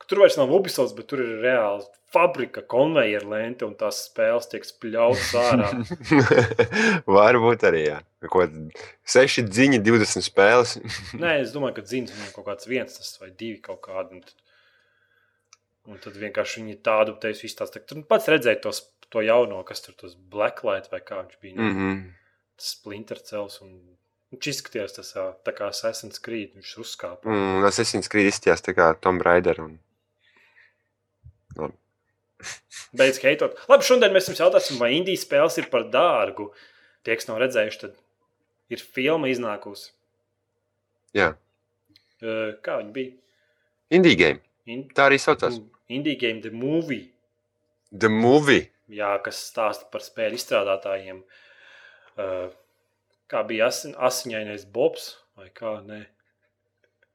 ka tur vairs nav Ubisoft, bet tur ir reāli fabrika, konveijera lente un tās spēles tiek spļautas ārā. Varbūt arī, jā. Ko, seši dziņi, 20 spēles. Nē, es domāju, ka dzins viņam kaut kāds viens tas vai divi kaut kādi. Un tad, un tad vienkārši viņi tādu teisu izstāsta. Tur pats redzēja tos, to jauno, kas tur tas Blacklight vai kā viņš bija. Mm Mm. -hmm. Tas Splinter cels un viņš izskatījās tas tā kā Assassin's Creed. Viņš uzkāpa. Un Assassin's Creed izstījās tā kā Tom Raider. Un... Beidz heitot. Labi, šodien mēs jums jautāsim, vai Indijas spēles ir par dārgu. Tie, kas nav redzējuši, tad ir filma iznākusi. Jā, Kā viņa bija? Indie game. In Tā arī saucās. Indija Game The Movie. The movie. jā, kas stāsta par spēļu izstrādātājiem. Uh, kā bija asin, asiņainais Bobs vai kā? Nē.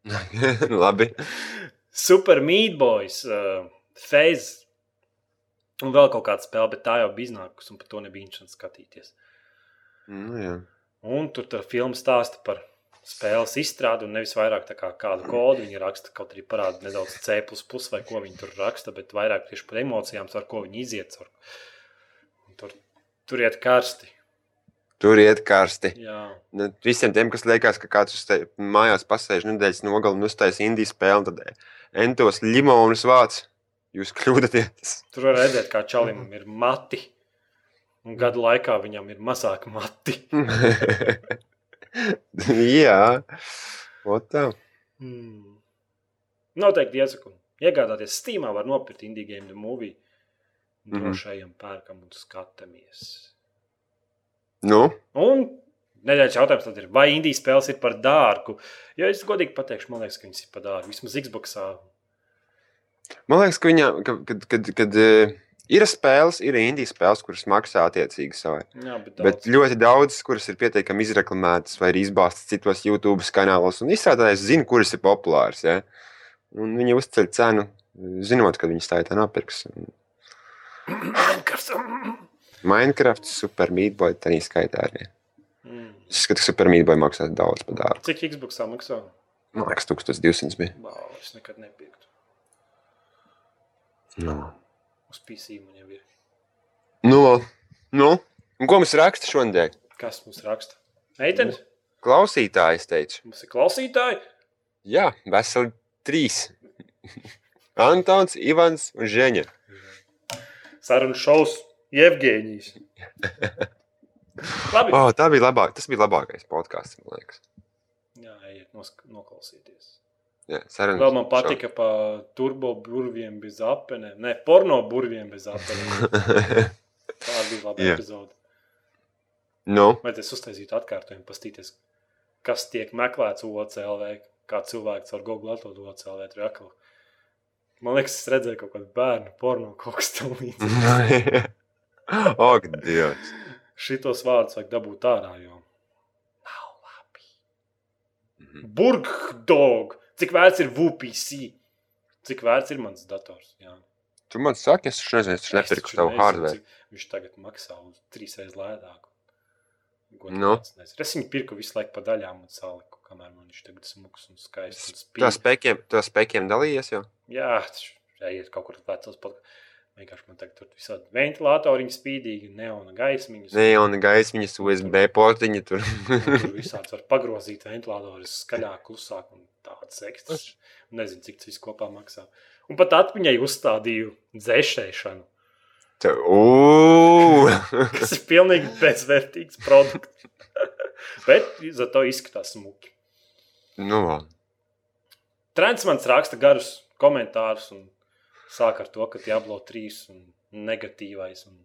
Labi. Super Meat Boys, uh, Phase un vēl kaut kāda spēle, bet tā jau bija iznākusi un par to nebija interesanti skatīties. Nu, jā. Un tur tā filma stāsta par spēles izstrādi un nevis vairāk kā kādu kodu viņi raksta, kaut arī parāda nedaudz C vai ko viņi tur raksta, bet vairāk tieši par emocijām, ar ko viņi iziet. Tur, tur iet karsti. Tur iet karsti. Jā. Nu, Visiem tiem, kas liekas, ka kāds uz te mājās pasēž nedēļas nogalē un uztais indijas spēli, tad entos limonus vāc. Jūs kļūdaties. Tur var redzēt, kā čalim ir mati. Un gadu laikā viņam ir mazāk mati. Jā, Ota. Mm. Noteikti iesaku. Iegādāties Steamā var nopirkt Indie Game The Movie. Mhm. Drošajam pērkam un skatāmies. Nu, Un nedēļas jautājums tad ir, vai Indijas spēles ir par dārgu? Jo es godīgi pateikšu, man liekas, ka viņas ir par dārgu. Vismaz Xboxā. man liekas, ka viņa, kad, kad, kad, kad eh, ir spēles, ir indijas spēles, kuras maksā attiecīgi savai. Jā, bet, Bet daudz. ļoti daudz, kuras ir pietiekami izreklamētas vai izbāztas citos YouTube kanālos, un izstrādājis zina, kuras ir populāras. Ja? Un viņi uzceļ cenu, zinot, ka viņas tā ir nopirks. Minecraft. Minecraft, Super Meat Boy, tā skaitā arī. Mm. Es skatu, ka Super Meat Boy maksā daudz par dārgu. Cik Xboxā maksā? Man liekas, 1200 bija. Wow, es nekad nepirktu. Nu, Uz PC jau ir. nu, nu. Un ko mums raksta šodien? Kas mums raksta? Eitens, Klausītājs teica, mums ir klausītāji. jā, veseli trīs. Antons, Ivans un Ženja. Sarunas šovs Jevģīnijas. Labi. Oh, tā bija labāk, tas bija labākais podkāsts, man liekas. Jā, ejiet noklausīties. Jā, sarunas Vēl man patika pa turbo burviem bez apenēm. Nē, porno burviem bez apenēm. šo. Tā bija laba Jā. epizode. nu, Vai tas uztaisītu atkārtojumu, pastīties, kas tiek meklēts OCLV, kā cilvēks ar Google atrod OCLV, akli. Man liekas, es redzēju kaut kādu bērnu porno, kaut kas tam līdzīgs. Ak, Dievs. Šitos vārdus vajag dabūt ārā, jo nav labi. Mhm. Burgdog! Cik vērts ir VPC? Cik vērts ir mans dators? Jā. Tu man saki, es Es nepirku nezinu, hardware. Viņš tagad maksā uz trīs reizes lētāk. Nu. Es viņu pirku visu laiku pa daļām un saliku, kamēr man viņš tagad smuks un skaists. Tu ar spēkiem, tu ar spēkiem dalījies jau? Jā, taču ejiet kaut kur vecos pat. Vienkārši man tagad tur visādi ventilatoriņi spīdīgi, neona gaismiņas. Un gaismiņas USB portiņa tur. Tur visādi var pagrozīt ventilatorus skaļāk, klusāk un tāds ekstra. Nezinu, cik tas viss kopā maksā. Un pat atmiņai uzstādīju dzēšēšanu, kas ir pilnīgi bezvērtīgs produkts. Bet za to izskatās smuki. Nu, labi. Transmans raksta garus komentārus un Sāk ar to, ka Diablo 3 un negatīvais un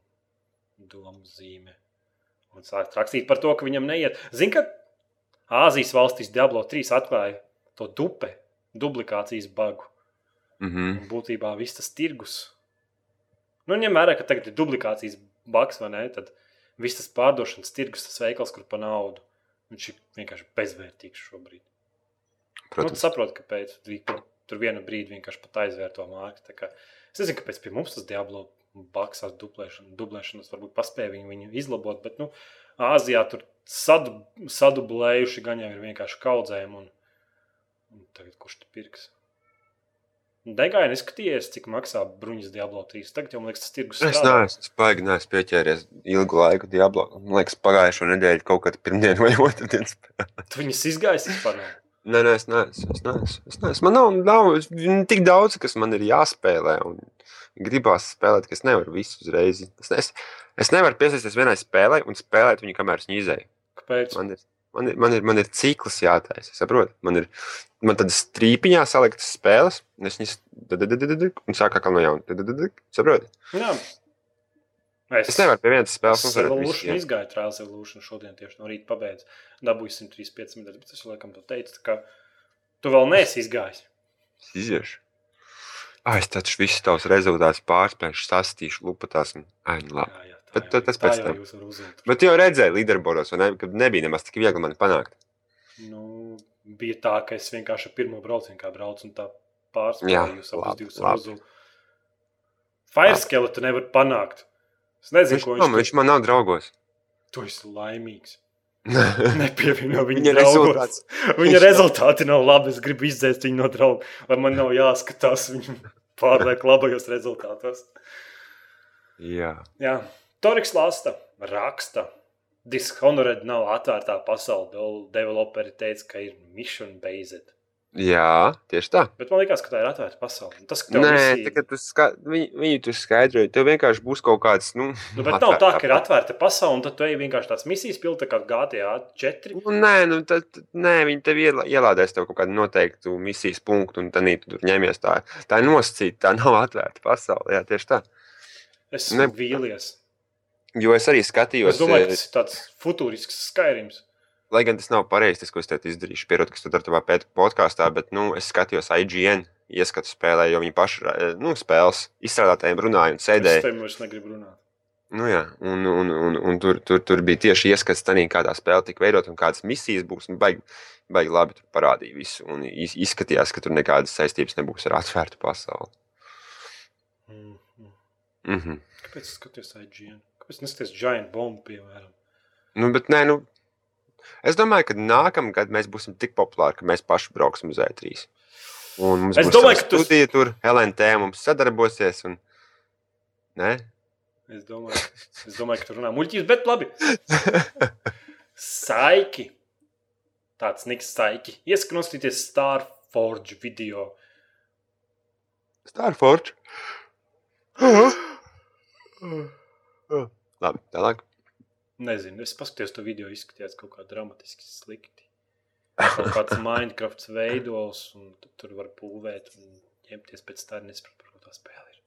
domu zīme. Un sāk rakstīt par to, ka viņam neiet. Zini, ka Āzijas valstīs Diablo 3 atklāja to dupe, duplikācijas bagu. Mhm. Un būtībā viss tas tirgus. Nu, ņem vērā, ka tagad ir duplikācijas baks, vai ne? Tad viss tas pārdošanas tirgus, tas veikals, kur pa naudu. Viņš ir vienkārši bezvērtīgs šobrīd. Nu, Protams. saproti, kāpēc tur, vienu brīdi vienkārši pat aizvērto mārku. Tā kā Es nezinu, kāpēc pie mums tas Diablo baks ar dublēšanu, dublēšanas varbūt paspēja viņu, viņu izlabot, bet nu, Āzijā tur sadu, sadublējuši gan jau ir vienkārši kaudzēm. Un, un tagad kurš tu pirks? Degai neskatījies, cik maksā bruņas Diablo 3. Tagad jau man liekas, tas tirgus Es neesmu spaigi, neesmu pieķēries ilgu laiku Diablo. Man liekas, pagājušo nedēļu kaut kad pirmdien vai otrdien. Tu viņas izgājis vispār. Nē, nē, es neesmu. Es neesmu. Es neesmu. Man nav, nav tik daudz, kas man ir jāspēlē. Un gribās spēlēt, ka es nevaru visu uzreiz. Es, ne, es, es nevaru piesaistīties vienai spēlei un spēlēt viņu, kamēr es izēju. Kāpēc? Man ir, man ir, man ir, man ir cikls jātaisa. Saprotu? Man ir man tādas strīpiņā saliktas spēles, un es viņas un sāku atkal no jauna. Saprotu? Jā. Es nevaru pie vienas spēles Es uzvarēt. visu, Evolution jā. izgāju Trials Evolution šodien tieši no rīta pabeidzu. Dabūju 135 medaļas, bet es laikam to teicu, kā tu vēl neesi izgājis. Es iziešu. Ah, es taču visus tavus rezultātus pārspēšu, sastīšu lupatās. Un... Ai, nu labi. Jā, jā, tā Bet jau- tas tā pēc tam. Bet jau redzēji līderboros, ne? Kad nebija nemaz tik viegli mani panākt. Nu, bija tā, ka es vienkārši pirmo braucienu kā braucu un tā pārspēju labi, divus labi. uzulu. Fireskeletu nevar panākt. Es nezinu, Viņš, ko man, viņš viņš man nav draugos. Tu esi laimīgs. Viņa Nepievieno viņa, viņa rezultāts. Viņa rezultāti nav labi. Es gribu izdzēst viņu no drauga. Lai man nav jāskatās viņu pārliek labajos rezultātos. Jā. Jā, Toriks lasta, raksta. Dishonored nav atvērtā pasaule. Developeri teica, ka ir mission based. Jā, tieši tā. Bet man liekas, ka tā ir atvērta pasaule. Un Tas, ka Nē, misija- tā, kad tu ska... viņi, viņi tur skaidroja, tev vienkārši būs kaut kāds. Nu, Nu, bet nav tā, ka ir atvērta pasaule, un tad tu ej vienkārši tās misijas pilda kā GTA 4. Nu, nē, nu, tad, nē, viņi tev ielādēs tev kaut kādu noteiktu misijas punktu, un tad tu tur ņemies. Tā, tā ir nosacīta, tā nav atvērta pasaule. Jā, tieši tā. Es Ne- esmu vīlies. Jo es arī skatījos, Es domāju, ka eh, tas ir tāds futurisks skaidrojums. Lai gan tas nav pareizi, tas, ko es tev izdarīšu, pierod, kas tu dari tavā podkāstā, bet nu, es skatījos IGN ieskatu spēlē, jo viņi paši eh, nu, spēles izstrādātājiem runāja un Es sēdēja. tam vairs negribu runāt. Nu, jā, un, un, un, un tur, tur, tur bija tieši ieskats, tanī, kā tā spēle tika veidot un kādas misijas būs. un Baigi, baigi labi tur parādīja visu. Un iz- izskatījās, ka tur nekādas saistības nebūs ar atvērtu pasauli. Mm -hmm. Mm -hmm. Kāpēc es skatos IGN? Kāpēc neskaties Giant Bomb, piemēram? nu, bet, nē, nu, es domāju, ka nākamgad mēs būsim tik populāri, ka mēs paši brauksim uz E3. Un mums Es domāju, ka tu- studija tur, LNT mums sadarbosies. Un... Nē, Es domāju, es domāju, ka tur runā muļķības, bet labi. Saiki. Tāds niks saiki. Iesaku noskatīties Starforge video. Starforge. Labi, tālāk. Nezinu, es paskatījos to video, izskatījās kaut kā dramatiski slikti. Kaut kāds Minecraft veidos, un tu tur var būvēt un ņemties pēc tā, nesaprotu, par ko tā spēle ir.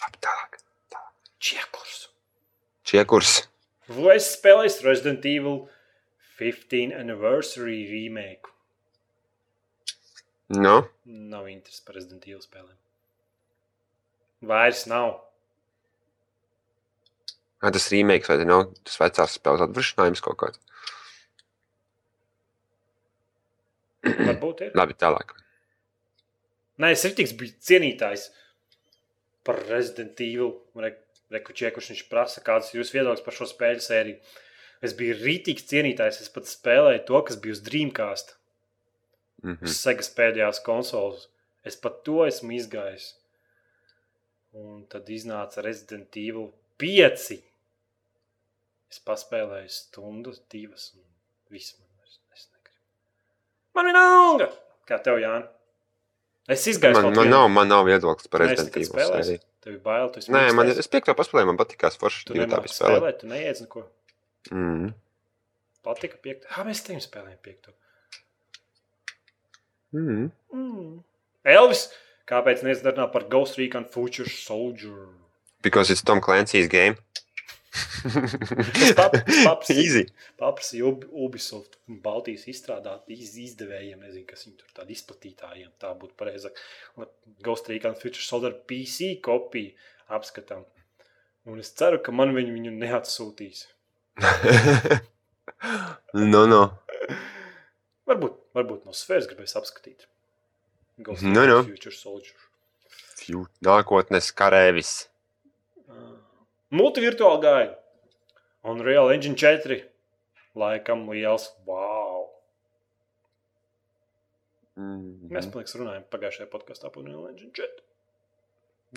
Labi, tālāk. Čiekurs. Čiekurs. Vai es spēlēju Resident Evil 15 Anniversary remake? Nu, Nav interesi par Resident Evil spēlēm. Vairs nav. Vai tas remakes vai nav tas vecās spēles atvirzinājums kaut kāds? Varbūt ir. Labi, tālāk. Nē, es arī biju cienītājs par Resident Evil. Rekučie, kurš viņš prasa, kāds ir jūsu viedoklis par šo spēļu sēriju. Es biju rītīgs cienītājs. Es pat spēlēju to, kas bija uz Dreamcast. Mm -hmm. Segas pēdējās konsoles. Es pat to esmu izgājis. Un tad iznāca Resident Evil 5. Es paspēlēju stundu, divas, un viss man vairs es negribu. Man vienalga! Kā tev, Jāni? Es izgāju Man, man, nav, man nav viedoklis par Resident Evil sēriju. Tev ir bail, tu esi Nē, man, es piekto paspēlēju, man patīkās forši. Tu tā bija spēlē. tu neiedz neko. Mm. Patika piekto. Jā, mēs tev spēlējam piekto. Mm. Mm. Elvis, Kāpēc neizdarīt par Ghost Recon Future Soldier? Because it's Tom Clancy's game. Ub- Ubisoft un Baltijas izstrādāt iz, izdevējiem, nezinu, kas viņi tur tādi izplatītājiem, tā būtu pareizāk. Ghost Recon Future Soldier PC kopiju apskatām. Un es ceru, ka man viņi viņu neatsūtīs. no, no. Varbūt, varbūt no sfēras gribēs apskatīt. Ghost Recon nu. Future Soldier. Nākotnes karēvis. Multivirtuāli gāja. Unreal Engine 4. Laikam liels wow. Mm. Mēs, man liekas, runājam pagājušajā podkāstā par Unreal Engine 4.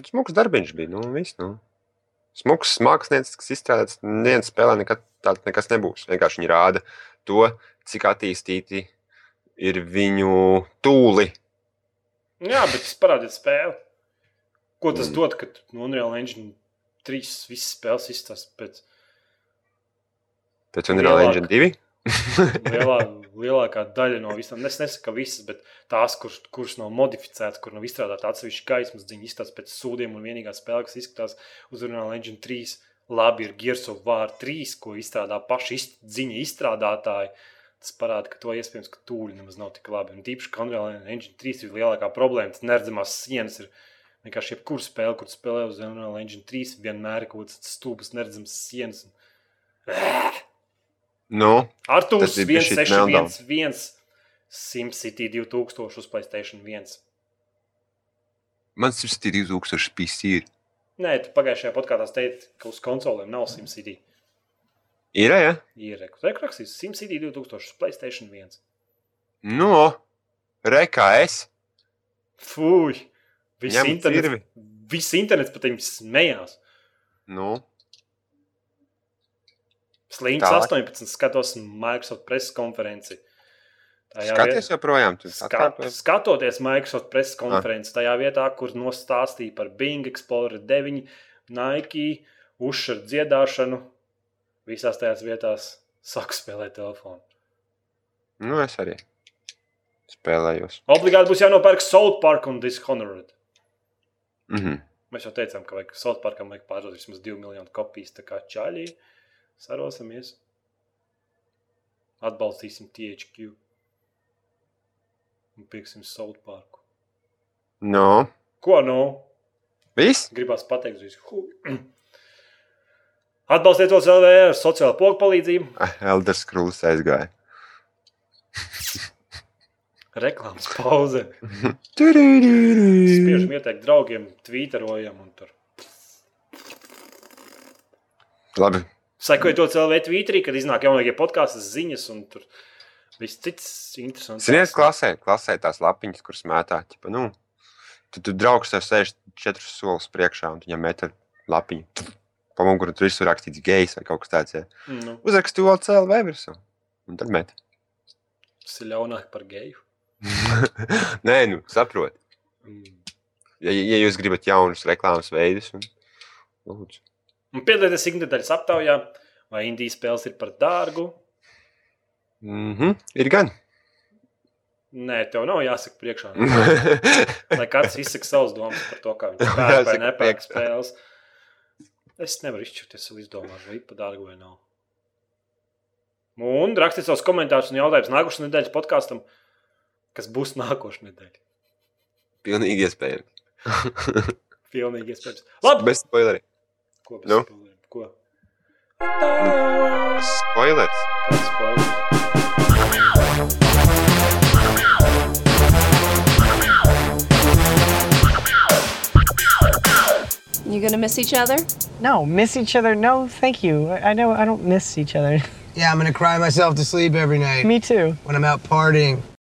Smuks darbiņš bija. Nu, viss, nu. Smuks mākslinieks, kas izstrādāts. Neviena spēlē nekad tāds nekas nebūs. Vienkārši viņi rāda to, cik attīstīti ir viņu tūli. Jā, bet tas parādīja spēli. Ko tas Mm. dod, kad no Unreal Engine 3 visas spēles izstāsta pēc Pēc Unreal Lielāk. Engine 2. lielā, lielākā daļa no visām. Es nesaku, ka visas, bet tās, kuras, kuras nav modificētas, kur nav izstrādāta atsevišķa gaismas ziņa, izstāsta pēc sūdiem un vienīgā spēle, kas izskatās uz Unreal Engine 3. Labi, ir Gears of War 3, ko izstrādā paši iz, ziņa izstrādātāji. Tas parāda, ka to iespējams, ka tūlī nemaz nav tik labi. Un tīpaši, ka Unreal Engine 3 ir lielākā problēma. Tas neredzamās sienas ir vienkārši jebkura spēle, kur spēlē uz Unreal Engine 3, vienmēr ir kaut kāds stūbas, neredzamas sienas. Un... Nu, ir bišķīt 1611, SimCity 2000 uz Playstation 1. man ir 2000 PC. Ir, Nē, tu pagājušajā podkāstā teici, ka uz konsolēm nav SimCity. ir ja? Ir rekrakstījis SimCity 2000 uz Playstation 1. Nu, rekā es. Fui! Viss Ņem internets, cirvi. viss internets pat viņam smējās. Nu, Sliņķis Tālāk. 18 skatos Microsoft preses konferenci. Tajā skaties viet- joprojām. Tu atkārtojies? skatoties Microsoft preses konferenci, tajā vietā, kur nostāstīja par Bing, Explorer 9, Nike, uzšķirt dziedāšanu, visās tajās vietās sāku spēlēt telefonu. Nu, es arī spēlējos. Obligāti būs jānopērk South Park un Dishonored. Mhm. Mēs jau teicām, ka vajag South Parkam vajag pārdot vismaz 2 miljonu kopijas, tā kā čaļī sarosimies. Atbalstīsim THQ. Un pirksim South Parku. Nu, Ko nu? viss? Gribās pateikt, hu. Atbalstiet to LV ar sociālo pogu palīdzību. Ah, Elder Scrolls aizgāja. Reklāmas pauze. Spiežam ieteikt draugiem, tvīterojam un tur. Labi. Sekojiet to LV tvīterī, kad iznāk jaunākie podkāstu ziņas un tur viss cits interesants. Ziniet, klasē, klasē tās lapiņas, kuras mētā. Ķipa, nu, tad tu draugs tev sēž četrus solis priekšā un viņam met lapiņu. Pa muguru tur visur rakstīts gejs vai kaut kas tāds. Ja. Nu, Uzrakstu vēl CLV virsū. Un tad met. tas ir ļaunāk par geju. Nē, nu, saprot. Mm. Ja, ja jūs gribat jaunus reklāmas veidus, un, lūdzu. Un piedalieties ikdienas aptaujā, vai Indijas spēles ir par dārgu. Mm -hmm. Ir gan. Nē, tev nav jāsaka priekšā. Lai katrs izsaka savas domas par to, kā viņš pērk vai nepērk spēles. Es nevaru izšķirties savu izdomāšanu, vai ir pa dārgu vai nav. Un rakstiet savus komentārus un jautājumus nākošais nedēļas podkāstam, kas būs nākošais nedēļa. Pilnīgi iespējams. Pilnīgi iespējams. Labi, Bez spoileriem. ko bez nu? spoileriem? Ko? Spoilers. Kāds spoilers? You gonna miss each other? No, miss each other. No, thank you. I I know I don't miss each other. Yeah, I'm gonna cry myself to sleep every night Me too. when I'm out partying.